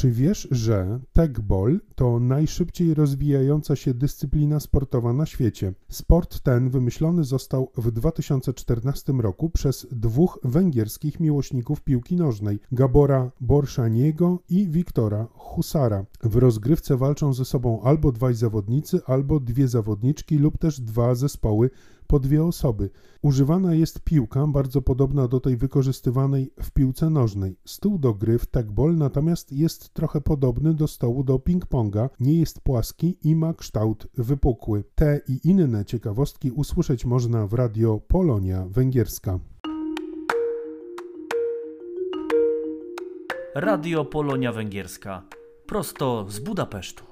Czy wiesz, że tegball to najszybciej rozwijająca się dyscyplina sportowa na świecie? Sport ten wymyślony został w 2014 roku przez dwóch węgierskich miłośników piłki nożnej, Gabora Borszaniego i Wiktora Husara. W rozgrywce walczą ze sobą albo dwaj zawodnicy, albo dwie zawodniczki lub też dwa zespoły po dwie osoby. Używana jest piłka bardzo podobna do tej wykorzystywanej w piłce nożnej. Stół do gry w tegball natomiast jest trochę podobny do stołu do ping-ponga, nie jest płaski i ma kształt wypukły. Te i inne ciekawostki usłyszeć można w radio Polonia Węgierska. Radio Polonia Węgierska prosto z Budapesztu.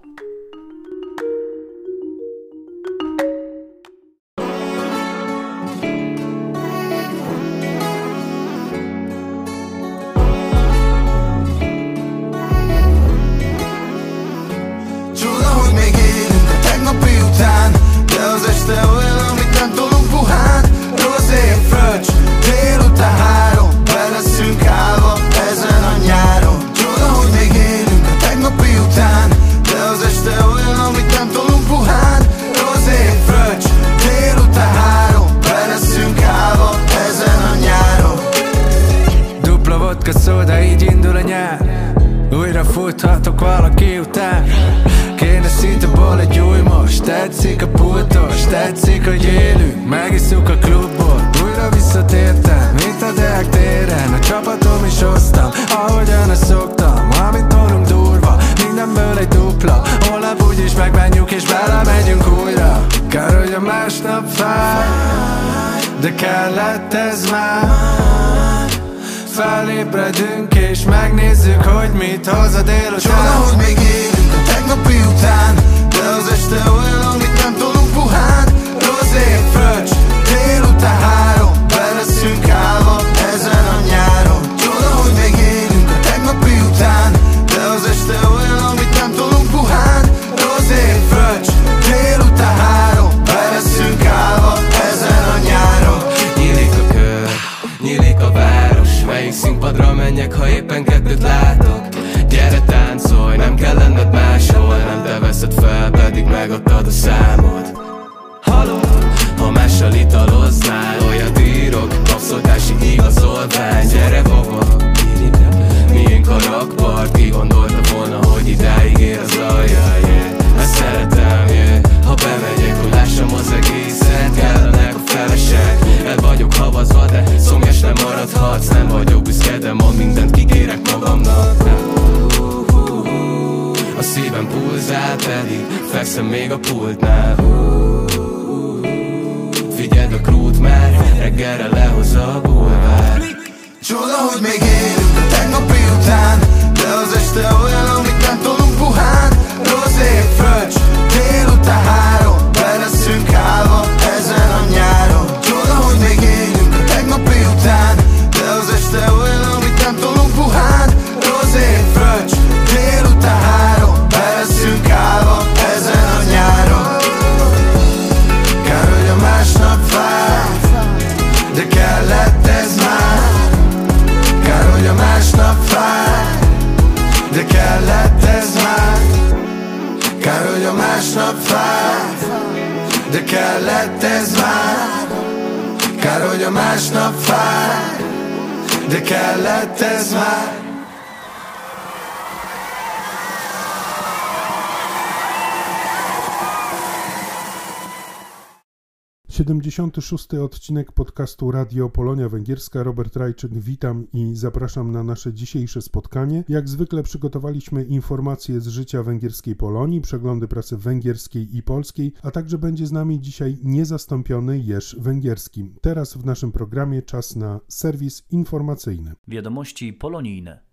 76. odcinek podcastu Radio Polonia Węgierska. Robert Rajczyk, witam i zapraszam na nasze dzisiejsze spotkanie. Jak zwykle przygotowaliśmy informacje z życia węgierskiej Polonii, przeglądy prasy węgierskiej i polskiej, a także będzie z nami dzisiaj niezastąpiony Jerz Węgierski. Teraz w naszym programie czas na serwis informacyjny. Wiadomości polonijne.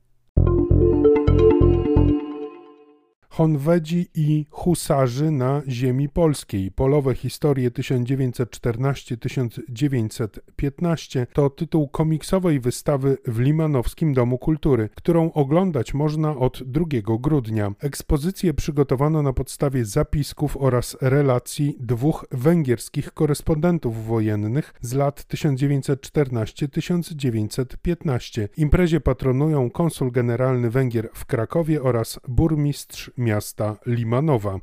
Honwedzi i husarzy na ziemi polskiej. Polowe historie 1914-1915 to tytuł komiksowej wystawy w Limanowskim Domu Kultury, którą oglądać można od 2 grudnia. Ekspozycję przygotowano na podstawie zapisków oraz relacji dwóch węgierskich korespondentów wojennych z lat 1914-1915. Imprezie patronują konsul generalny Węgier w Krakowie oraz burmistrz miasta Limanowa.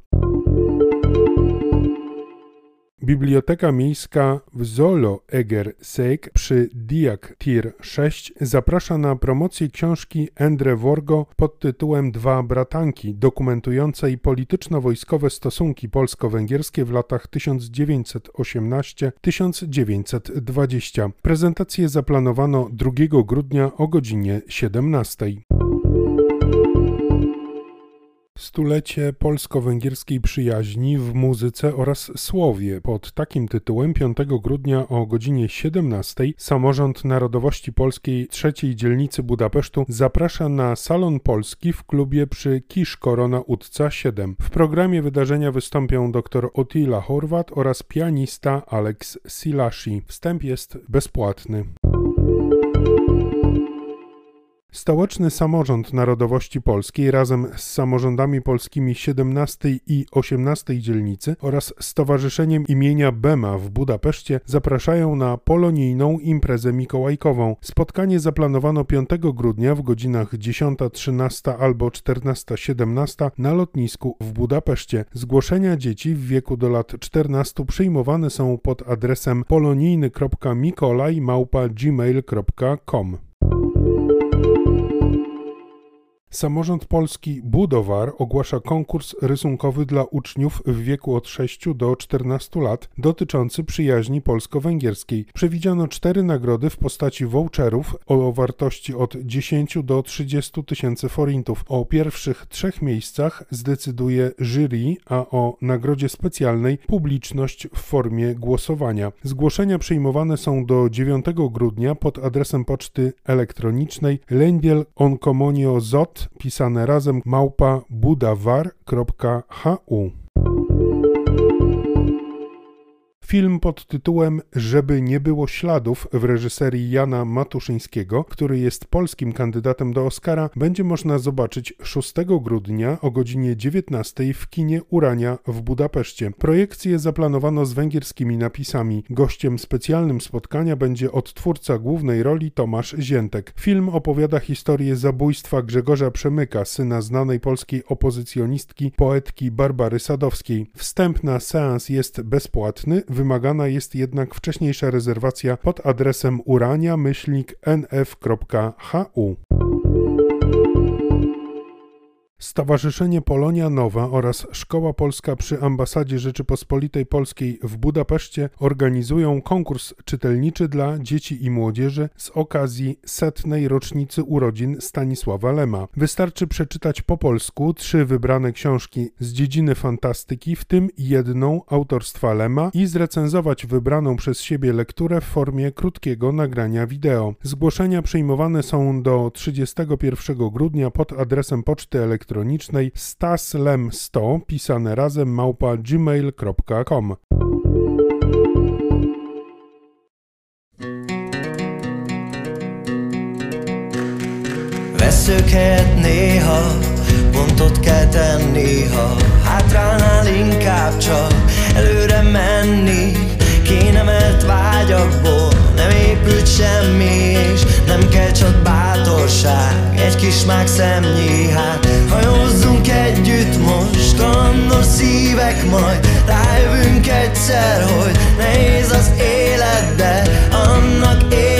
Biblioteka Miejska w Zolo Eger Seek przy Diak Tir 6 zaprasza na promocję książki Endre Worgo pod tytułem Dwa bratanki, dokumentującej polityczno-wojskowe stosunki polsko-węgierskie w latach 1918-1920. Prezentację zaplanowano 2 grudnia o godzinie 17. Stulecie polsko-węgierskiej przyjaźni w muzyce oraz słowie. Pod takim tytułem 5 grudnia o godzinie 17 Samorząd Narodowości Polskiej trzeciej dzielnicy Budapesztu zaprasza na Salon Polski w klubie przy Kisz Korona Utca 7. W programie wydarzenia wystąpią dr Otila Horvat oraz pianista Alex Silashi. Wstęp jest bezpłatny. Stołeczny Samorząd Narodowości Polskiej razem z samorządami polskimi 17 i 18 dzielnicy oraz Stowarzyszeniem imienia Bema w Budapeszcie zapraszają na polonijną imprezę mikołajkową. Spotkanie zaplanowano 5 grudnia w godzinach 10.13 albo 14.17 na lotnisku w Budapeszcie. Zgłoszenia dzieci w wieku do lat 14 przyjmowane są pod adresem polonijny.mikolaj.gmail.com Samorząd Polski Budowar ogłasza konkurs rysunkowy dla uczniów w wieku od 6 do 14 lat dotyczący przyjaźni polsko-węgierskiej. Przewidziano cztery nagrody w postaci voucherów o wartości od 10 do 30 tysięcy forintów. O pierwszych trzech miejscach zdecyduje jury, a o nagrodzie specjalnej publiczność w formie głosowania. Zgłoszenia przyjmowane są do 9 grudnia pod adresem poczty elektronicznej zot pisane razem małpa budawar.hu. Film pod tytułem Żeby nie było śladów w reżyserii Jana Matuszyńskiego, który jest polskim kandydatem do Oscara, będzie można zobaczyć 6 grudnia o godzinie 19 w kinie Urania w Budapeszcie. Projekcję zaplanowano z węgierskimi napisami. Gościem specjalnym spotkania będzie odtwórca głównej roli Tomasz Ziętek. Film opowiada historię zabójstwa Grzegorza Przemyka, syna znanej polskiej opozycjonistki, poetki Barbary Sadowskiej. Wstęp na seans jest bezpłatny, Wymagana jest jednak wcześniejsza rezerwacja pod adresem urania-nf.hu. Stowarzyszenie Polonia Nowa oraz Szkoła Polska przy Ambasadzie Rzeczypospolitej Polskiej w Budapeszcie organizują konkurs czytelniczy dla dzieci i młodzieży z okazji setnej rocznicy urodzin Stanisława Lema. Wystarczy przeczytać po polsku trzy wybrane książki z dziedziny fantastyki, w tym jedną autorstwa Lema i zrecenzować wybraną przez siebie lekturę w formie krótkiego nagrania wideo. Zgłoszenia przyjmowane są do 31 grudnia pod adresem poczty elektronicznej elektronicznej staslem100 pisane razem małpa gmail.com. Veszük helyett néha, pontot kell tenni, ha hátránál inkább csak előre menni kéne, mert vágyakból épült semmi, és nem kell csak bátorság, egy kis mák szemnyi, hát hajózzunk együtt most, kalandos szívek majd, rájövünk egyszer, hogy nehéz az élet, de annak éljünk,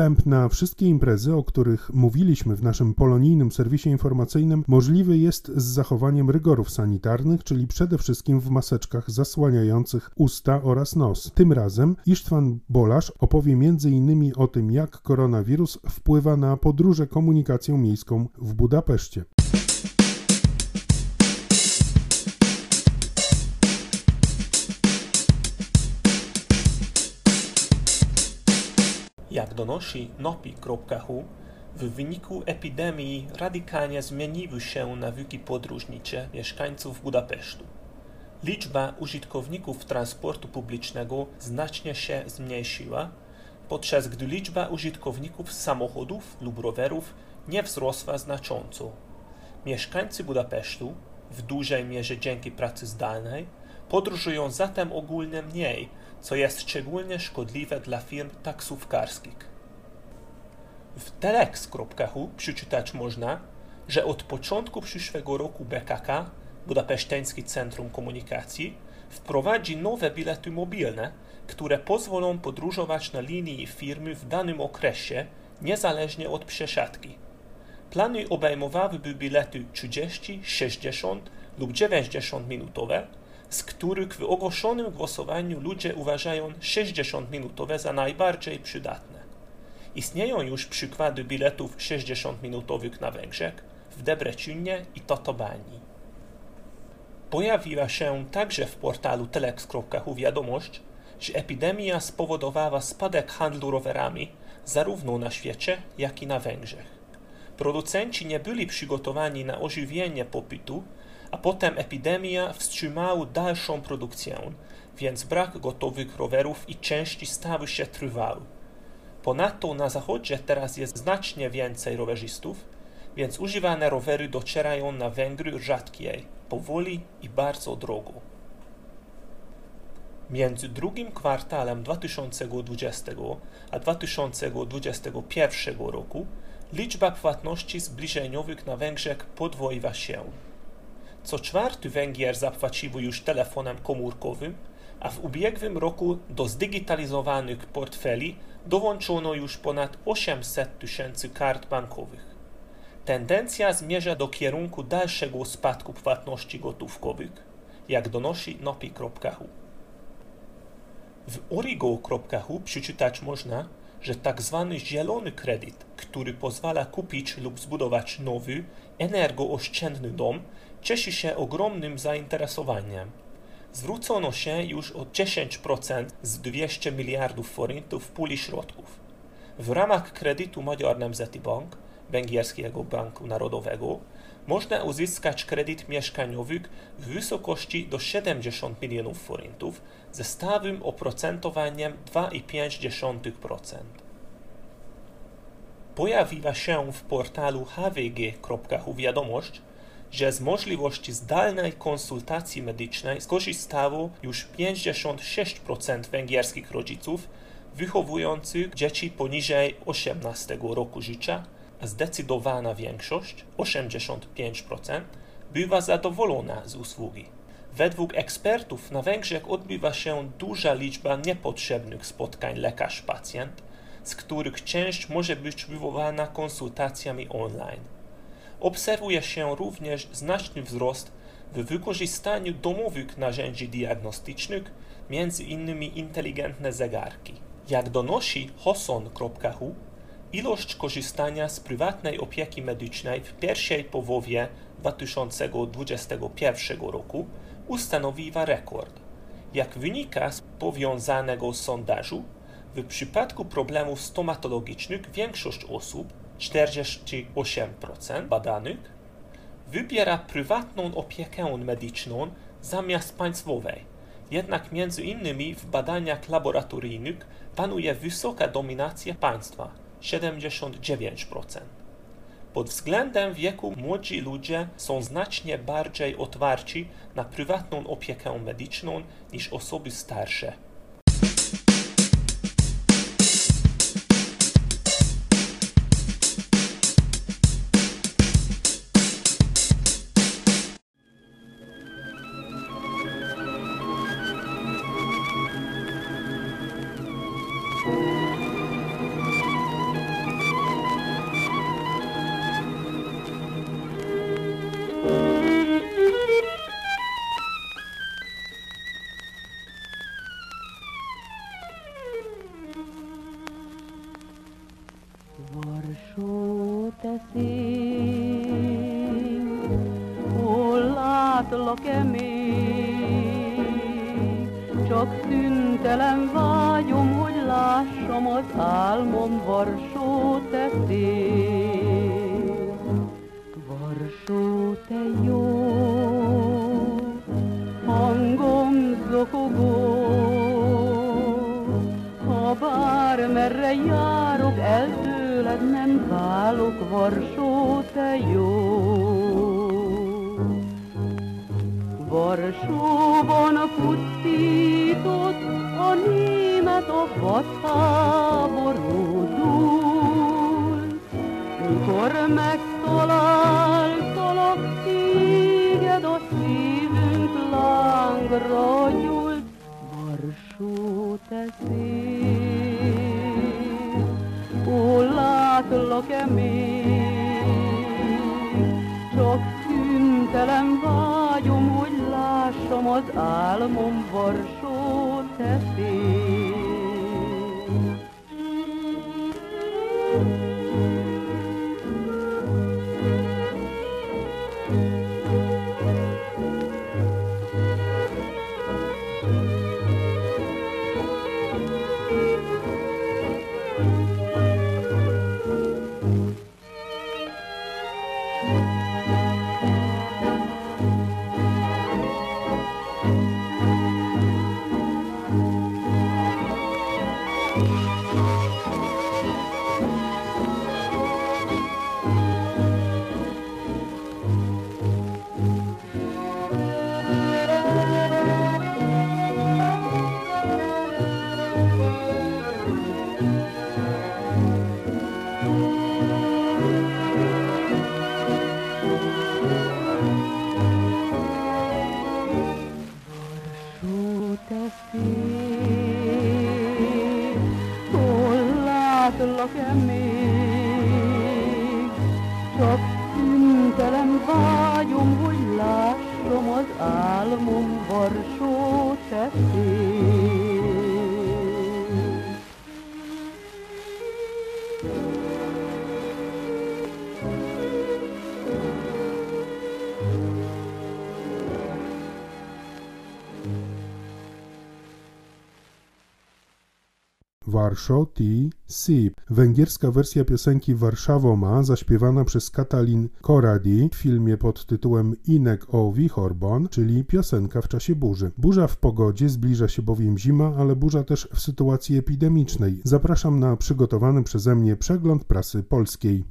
Wstęp na wszystkie imprezy, o których mówiliśmy w naszym polonijnym serwisie informacyjnym, możliwy jest z zachowaniem rygorów sanitarnych, czyli przede wszystkim w maseczkach zasłaniających usta oraz nos. Tym razem Isztwan Bolasz opowie m.in. o tym, jak koronawirus wpływa na podróże komunikacją miejską w Budapeszcie. Jak donosi nopi.hu, w wyniku epidemii radykalnie zmieniły się nawyki podróżnicze mieszkańców Budapesztu. Liczba użytkowników transportu publicznego znacznie się zmniejszyła, podczas gdy liczba użytkowników samochodów lub rowerów nie wzrosła znacząco. Mieszkańcy Budapesztu, w dużej mierze dzięki pracy zdalnej, podróżują zatem ogólnie mniej, co jest szczególnie szkodliwe dla firm taksówkarskich. W telex.hu przeczytać można, że od początku przyszłego roku BKK, Budapeszteńskie Centrum Komunikacji, wprowadzi nowe bilety mobilne, które pozwolą podróżować na linii firmy w danym okresie, niezależnie od przesiadki. Plany obejmowałyby bilety 30, 60 lub 90 minutowe, z których w ogłoszonym głosowaniu ludzie uważają 60-minutowe za najbardziej przydatne. Istnieją już przykłady biletów 60-minutowych na Węgrzech, w Debrecinie i Totobani. Pojawiła się także w portalu telex.hu wiadomość, że epidemia spowodowała spadek handlu rowerami zarówno na świecie, jak i na Węgrzech. Producenci nie byli przygotowani na ożywienie popytu, a potem epidemia wstrzymała dalszą produkcję, więc brak gotowych rowerów i części stały się trwały. Ponadto na zachodzie teraz jest znacznie więcej rowerzystów, więc używane rowery docierają na Węgry rzadziej, powoli i bardzo drogo. Między drugim kwartałem 2020 a 2021 roku liczba płatności zbliżeniowych na Węgrzech podwoiła się. Co czwarty Węgier zapłacił już telefonem komórkowym, a w ubiegłym roku do zdigitalizowanych portfeli dołączono już ponad 800 tysięcy kart bankowych. Tendencja zmierza do kierunku dalszego spadku płatności gotówkowych, jak donosi nopi.hu. W origo.hu przeczytać można, że tak zwany zielony kredyt, który pozwala kupić lub zbudować nowy, energooszczędny dom, cieszy się ogromnym zainteresowaniem. Zwrócono się już o 10% z 200 miliardów forintów puli środków. W ramach kredytu Magyar Nemzeti Bank, Węgierskiego Banku Narodowego, można uzyskać kredyt mieszkaniowy w wysokości do 70 milionów forintów ze stałym oprocentowaniem 2,5%. Pojawiła się w portalu hvg.hu wiadomość, że z możliwości zdalnej konsultacji medycznej skorzystało już 56% węgierskich rodziców wychowujących dzieci poniżej 18 roku życia, a zdecydowana większość, 85%, była zadowolona z usługi. Według ekspertów na Węgrzech odbywa się duża liczba niepotrzebnych spotkań lekarz-pacjent, z których część może być wywołana konsultacjami online. Obserwuje się również znaczny wzrost w wykorzystaniu domowych narzędzi diagnostycznych, między innymi inteligentne zegarki. Jak donosi hoson.hu, ilość korzystania z prywatnej opieki medycznej w pierwszej połowie 2021 roku ustanowiła rekord. Jak wynika z powiązanego sondażu, w przypadku problemów stomatologicznych większość osób, 48% badanych, wybiera prywatną opiekę medyczną zamiast państwowej. Jednak między innymi w badaniach laboratoryjnych panuje wysoka dominacja państwa 79%. Pod względem wieku młodzi ludzie są znacznie bardziej otwarci na prywatną opiekę medyczną niż osoby starsze. Lángra gyúlt, Varsó te szép, ó, látlak-e még? Csak szüntelen vágyom, hogy lássam az álmom, Varsó te Warszaw T. Sip. Węgierska wersja piosenki Warszawo ma, zaśpiewana przez Katalin Koradi w filmie pod tytułem Inek o Wichorbon, czyli piosenka w czasie burzy. Burza w pogodzie, zbliża się bowiem zima, ale burza też w sytuacji epidemicznej. Zapraszam na przygotowany przeze mnie przegląd prasy polskiej.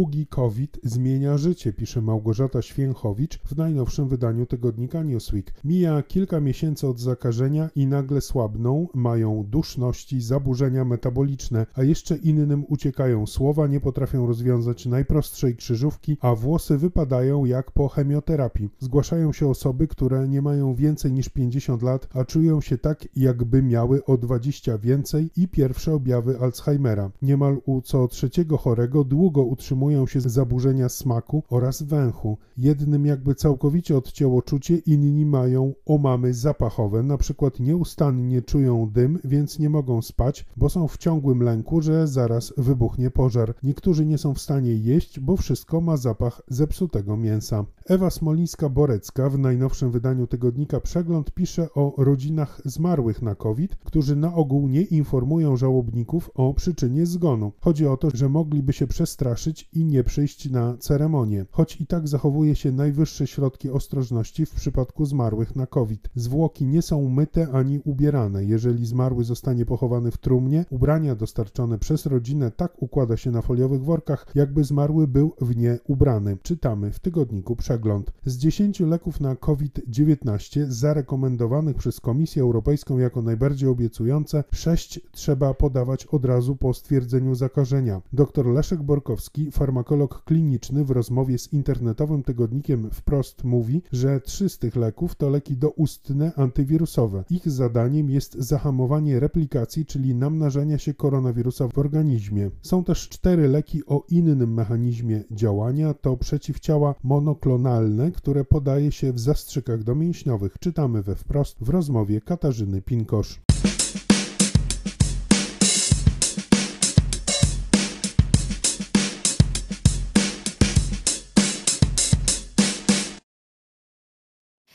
Długi COVID zmienia życie, pisze Małgorzata Święchowicz w najnowszym wydaniu tygodnika Newsweek. Mija kilka miesięcy od zakażenia i nagle słabną, mają duszności, zaburzenia metaboliczne, a jeszcze innym uciekają słowa, nie potrafią rozwiązać najprostszej krzyżówki, a włosy wypadają jak po chemioterapii. Zgłaszają się osoby, które nie mają więcej niż 50 lat, a czują się tak, jakby miały o 20 więcej i pierwsze objawy Alzheimera. Niemal u co trzeciego chorego długo utrzymują się zaburzenia smaku oraz węchu. Jednym jakby całkowicie odcięło czucie, inni mają omamy zapachowe, na przykład nieustannie czują dym, więc nie mogą spać, bo są w ciągłym lęku, że zaraz wybuchnie pożar. Niektórzy nie są w stanie jeść, bo wszystko ma zapach zepsutego mięsa. Ewa Smolińska-Borecka w najnowszym wydaniu tygodnika Przegląd pisze o rodzinach zmarłych na COVID, którzy na ogół nie informują żałobników o przyczynie zgonu. Chodzi o to, że mogliby się przestraszyć i nie przyjść na ceremonię, choć i tak zachowuje się najwyższe środki ostrożności w przypadku zmarłych na COVID. Zwłoki nie są myte ani ubierane. Jeżeli zmarły zostanie pochowany w trumnie, ubrania dostarczone przez rodzinę tak układa się na foliowych workach, jakby zmarły był w nie ubrany. Czytamy w tygodniku Przegląd. Z 10 leków na COVID-19 zarekomendowanych przez Komisję Europejską jako najbardziej obiecujące, 6 trzeba podawać od razu po stwierdzeniu zakażenia. Dr Leszek Borkowski, farmakolog kliniczny w rozmowie z internetowym tygodnikiem Wprost mówi, że trzy z tych leków to leki doustne antywirusowe. Ich zadaniem jest zahamowanie replikacji, czyli namnażania się koronawirusa w organizmie. Są też cztery leki o innym mechanizmie działania, to przeciwciała monoklonalne, które podaje się w zastrzykach domięśniowych. Czytamy we wprost w rozmowie Katarzyny Pinkosz.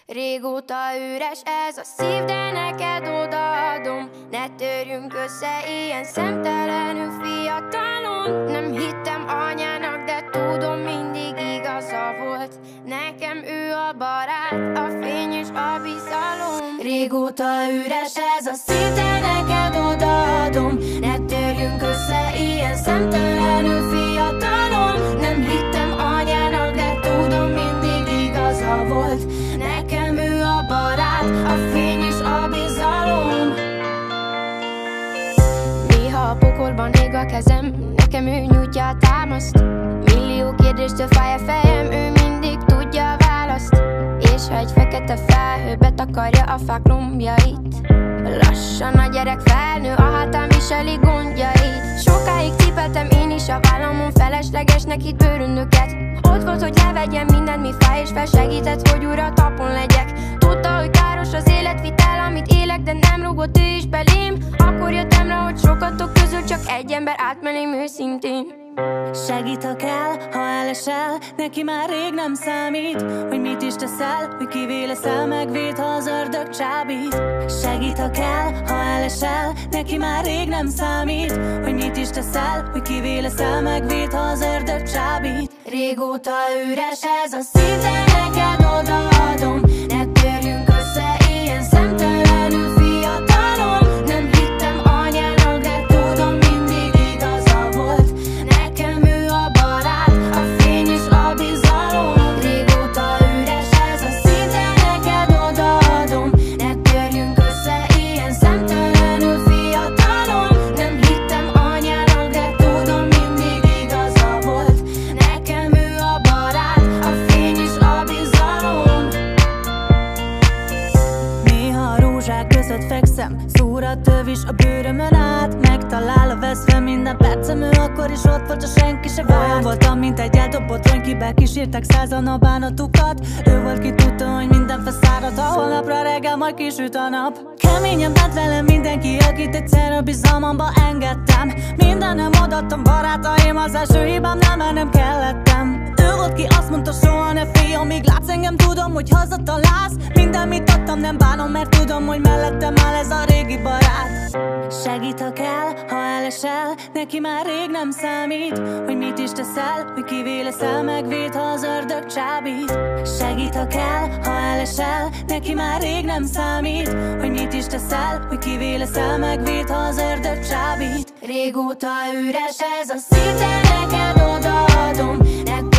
Régóta üres ez a szív, de neked odaadom. Ne törjünk össze ilyen szemtelenül fiatalon. Nem hittem anyának, de tudom mindig igaza volt. Nekem ő a barát, a fény és a bizalom. Régóta üres ez a szív, de neked odaadom. Ne törjünk össze ilyen szemtelenül fiatalon a fény és a bizalom. Néha a pokolban ég a kezem Nekem ő nyújtja a támaszt. Millió kérdéstől fáj a fejem Ő mindig tudja a választ. És ha egy fekete felhő betakarja a fák lombjait Lassan a gyerek felnő, a hátán viseli gondjait. Sokáig cipeltem én is a vállamon Feleslegesnek itt bőröndöket Ott volt, hogy levegyem mindent, mi fáj És felsegített, hogy újra tapon legyek. Tudta, hogy káros az életvitel, amit élek De nem rúgott ő is belém. Akkor jöttem rá, hogy sokatok közül Csak egy ember átmeném őszintén. Segít, ha kell, ha elesel Neki már rég nem számít Hogy mit is teszel, hogy kivé leszel Megvéd, ha az ördög csábít. Segít, ha kell, ha elesel Neki már rég nem számít Hogy mit is teszel, hogy kivé leszel Megvéd, ha az ördög csábít Régóta üres ez a szív, de neked odaadom a töv is a bőrömön át. Megtalál a veszve minden percem Ő akkor is ott volt, csak senki se vált Olyan voltam, mint egy eldobott kibe Kísírták százan a bánatukat Ő volt, ki tudta, hogy minden felszárad Ha holnapra reggel majd kisüt a nap. Keményen bánt velem mindenki Akit egyszer a bizalmamba engedtem. Mindenem odaadtam barátaim Az első hibám nem, mert nem kellettem volt ki azt mondta soha ne félj Amíg látsz engem tudom, hogy hazatalálsz Minden mit adtam nem bánom, mert tudom, hogy mellettem áll ez a régi barát. Segít, ha kell, ha elesel Neki már rég nem számít Hogy mit is teszel, hogy kivé leszel Megvéd, ha az ördög csábít. Segít, ha kell, ha elesel Neki már rég nem számít Hogy mit is teszel, hogy kivé leszel Megvéd, ha az ördög csábít. Régóta üres ez a szív, de neked odaadom Ne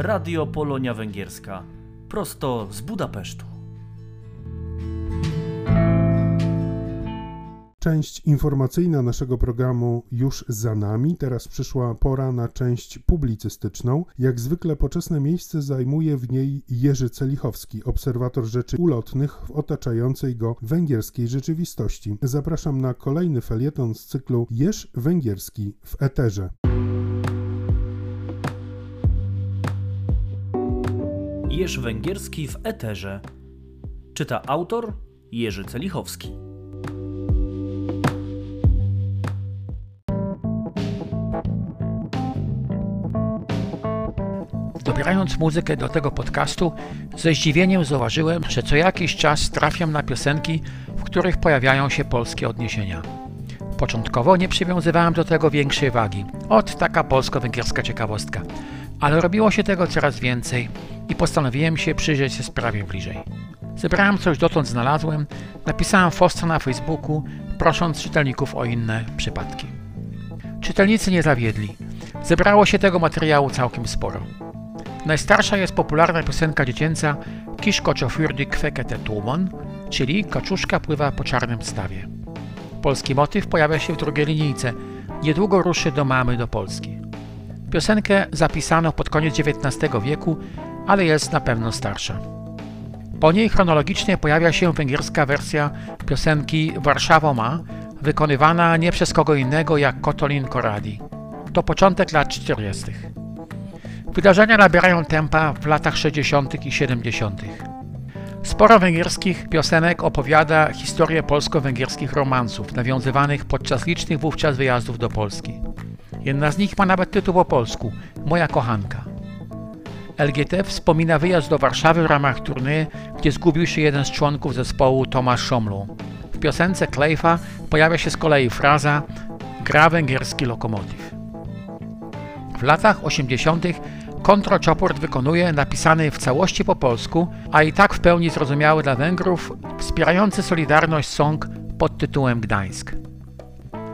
Radio Polonia Węgierska. Prosto z Budapesztu. Część informacyjna naszego programu już za nami. Teraz przyszła pora na część publicystyczną. Jak zwykle poczesne miejsce zajmuje w niej Jerzy Celichowski, obserwator rzeczy ulotnych w otaczającej go węgierskiej rzeczywistości. Zapraszam na kolejny felieton z cyklu Jerz Węgierski w Eterze. Jerz Węgierski w Eterze. Czyta autor Jerzy Celichowski. Dobierając muzykę do tego podcastu, ze zdziwieniem zauważyłem, że co jakiś czas trafiam na piosenki, w których pojawiają się polskie odniesienia. Początkowo nie przywiązywałem do tego większej wagi. Ot, taka polsko-węgierska ciekawostka. Ale robiło się tego coraz więcej i postanowiłem się przyjrzeć się sprawie bliżej. Zebrałem coś dotąd znalazłem, napisałem posta na Facebooku, prosząc czytelników o inne przypadki. Czytelnicy nie zawiedli. Zebrało się tego materiału całkiem sporo. Najstarsza jest popularna piosenka dziecięca Kiszko Czofurdy Kwekete Tumon, czyli Kaczuszka pływa po czarnym stawie. Polski motyw pojawia się w drugiej linijce. Niedługo ruszy do mamy do Polski. Piosenkę zapisano pod koniec XIX wieku, ale jest na pewno starsza. Po niej chronologicznie pojawia się węgierska wersja piosenki Warszawo ma, wykonywana nie przez kogo innego jak Kotolin Koradi. To początek lat 40. Wydarzenia nabierają tempa w latach 60. i 70. Sporo węgierskich piosenek opowiada historię polsko-węgierskich romansów, nawiązywanych podczas licznych wówczas wyjazdów do Polski. Jedna z nich ma nawet tytuł po polsku Moja kochanka. LGT wspomina wyjazd do Warszawy w ramach turny, gdzie zgubił się jeden z członków zespołu Tomasz Szomlu. W piosence Klejfa pojawia się z kolei fraza gra węgierski lokomotyw. W latach 80. Kontro Czoport wykonuje napisany w całości po polsku, a i tak w pełni zrozumiały dla Węgrów, wspierający Solidarność song pod tytułem Gdańsk.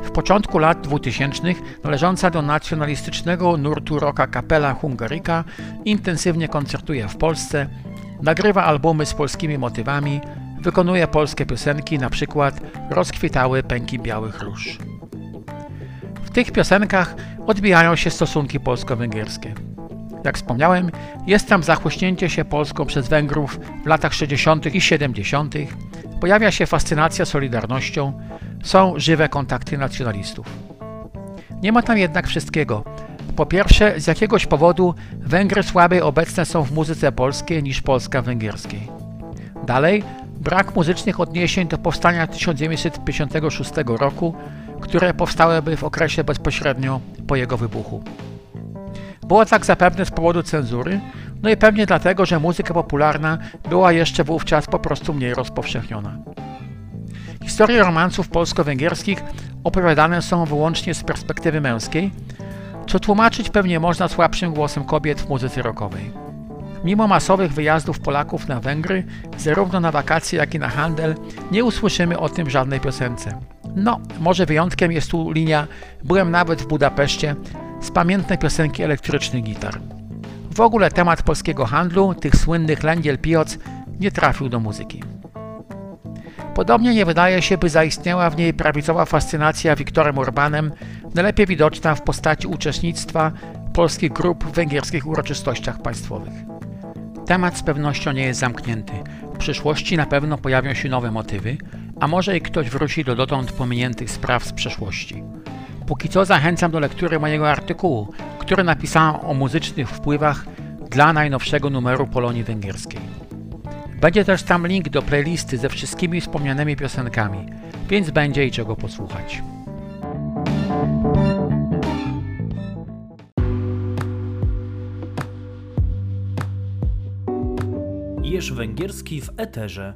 W początku lat 2000 należąca do nacjonalistycznego nurtu rocka kapela Hungaryka intensywnie koncertuje w Polsce, nagrywa albumy z polskimi motywami, wykonuje polskie piosenki, przykład Rozkwitały pęki białych róż. W tych piosenkach odbijają się stosunki polsko-węgierskie. Jak wspomniałem, jest tam zachłyśnięcie się Polską przez Węgrów w latach 60. i 70., pojawia się fascynacja Solidarnością, są żywe kontakty nacjonalistów. Nie ma tam jednak wszystkiego. Po pierwsze, z jakiegoś powodu Węgry słabiej obecne są w muzyce polskiej niż polska węgierskiej. Dalej, brak muzycznych odniesień do powstania 1956 roku, które powstałyby w okresie bezpośrednio po jego wybuchu. Było tak zapewne z powodu cenzury, no i pewnie dlatego, że muzyka popularna była jeszcze wówczas po prostu mniej rozpowszechniona. Historie romansów polsko-węgierskich opowiadane są wyłącznie z perspektywy męskiej, co tłumaczyć pewnie można słabszym głosem kobiet w muzyce rockowej. Mimo masowych wyjazdów Polaków na Węgry, zarówno na wakacje, jak i na handel, nie usłyszymy o tym żadnej piosence. No, może wyjątkiem jest tu linia Byłem nawet w Budapeszcie z pamiętnej piosenki elektrycznych gitar. W ogóle temat polskiego handlu, tych słynnych lęgiel pioc, nie trafił do muzyki. Podobnie nie wydaje się, by zaistniała w niej prawicowa fascynacja Wiktorem Urbanem, najlepiej widoczna w postaci uczestnictwa polskich grup w węgierskich uroczystościach państwowych. Temat z pewnością nie jest zamknięty. W przyszłości na pewno pojawią się nowe motywy, a może i ktoś wróci do dotąd pominiętych spraw z przeszłości. Póki co zachęcam do lektury mojego artykułu, który napisałem o muzycznych wpływach dla najnowszego numeru Polonii Węgierskiej. Będzie też tam link do playlisty ze wszystkimi wspomnianymi piosenkami, więc będzie i czego posłuchać. Jerz Węgierski w Eterze.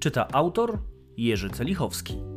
Czyta autor Jerzy Celichowski.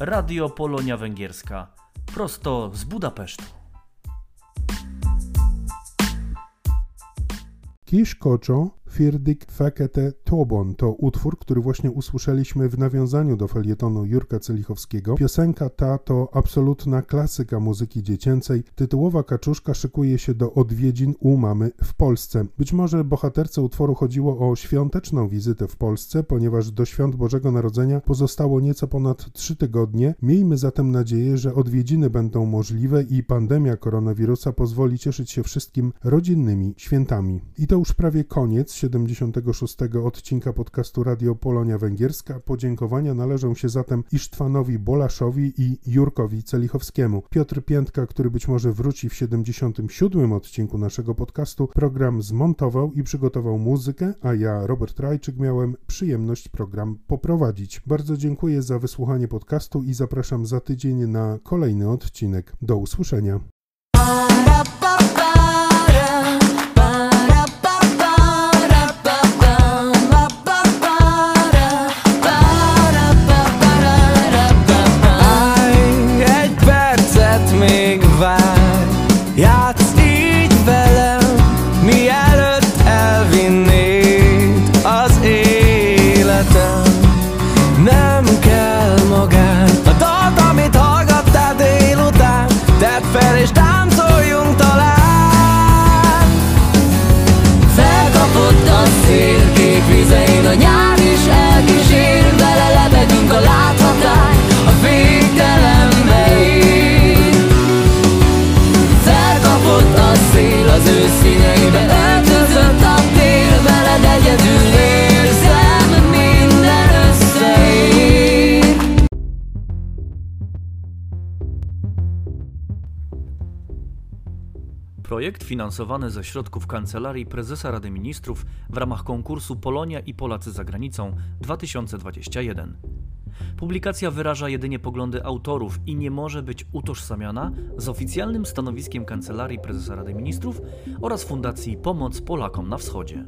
Radio Polonia Węgierska. Prosto z Budapesztu. Kisz Koczo, Firdik Fekete Tobon to utwór, który właśnie usłyszeliśmy w nawiązaniu do felietonu Jurka Celichowskiego. Piosenka ta to absolutna klasyka muzyki dziecięcej. Tytułowa kaczuszka szykuje się do odwiedzin u mamy w Polsce. Być może bohaterce utworu chodziło o świąteczną wizytę w Polsce, ponieważ do świąt Bożego Narodzenia pozostało nieco ponad trzy tygodnie. Miejmy zatem nadzieję, że odwiedziny będą możliwe i pandemia koronawirusa pozwoli cieszyć się wszystkim rodzinnymi świętami. I to już prawie koniec 76. odcinka podcastu Radio Polonia Węgierska. Podziękowania należą się zatem Isztwanowi Bolaszowi i Jurkowi Celichowskiemu. Piotr Piętka, który być może wróci w 77. odcinku naszego podcastu, program zmontował i przygotował muzykę, a ja, Robert Rajczyk, miałem przyjemność program poprowadzić. Bardzo dziękuję za wysłuchanie podcastu i zapraszam za tydzień na kolejny odcinek. Do usłyszenia. finansowane ze środków Kancelarii Prezesa Rady Ministrów w ramach konkursu Polonia i Polacy za granicą 2021. Publikacja wyraża jedynie poglądy autorów i nie może być utożsamiana z oficjalnym stanowiskiem Kancelarii Prezesa Rady Ministrów oraz Fundacji Pomoc Polakom na Wschodzie.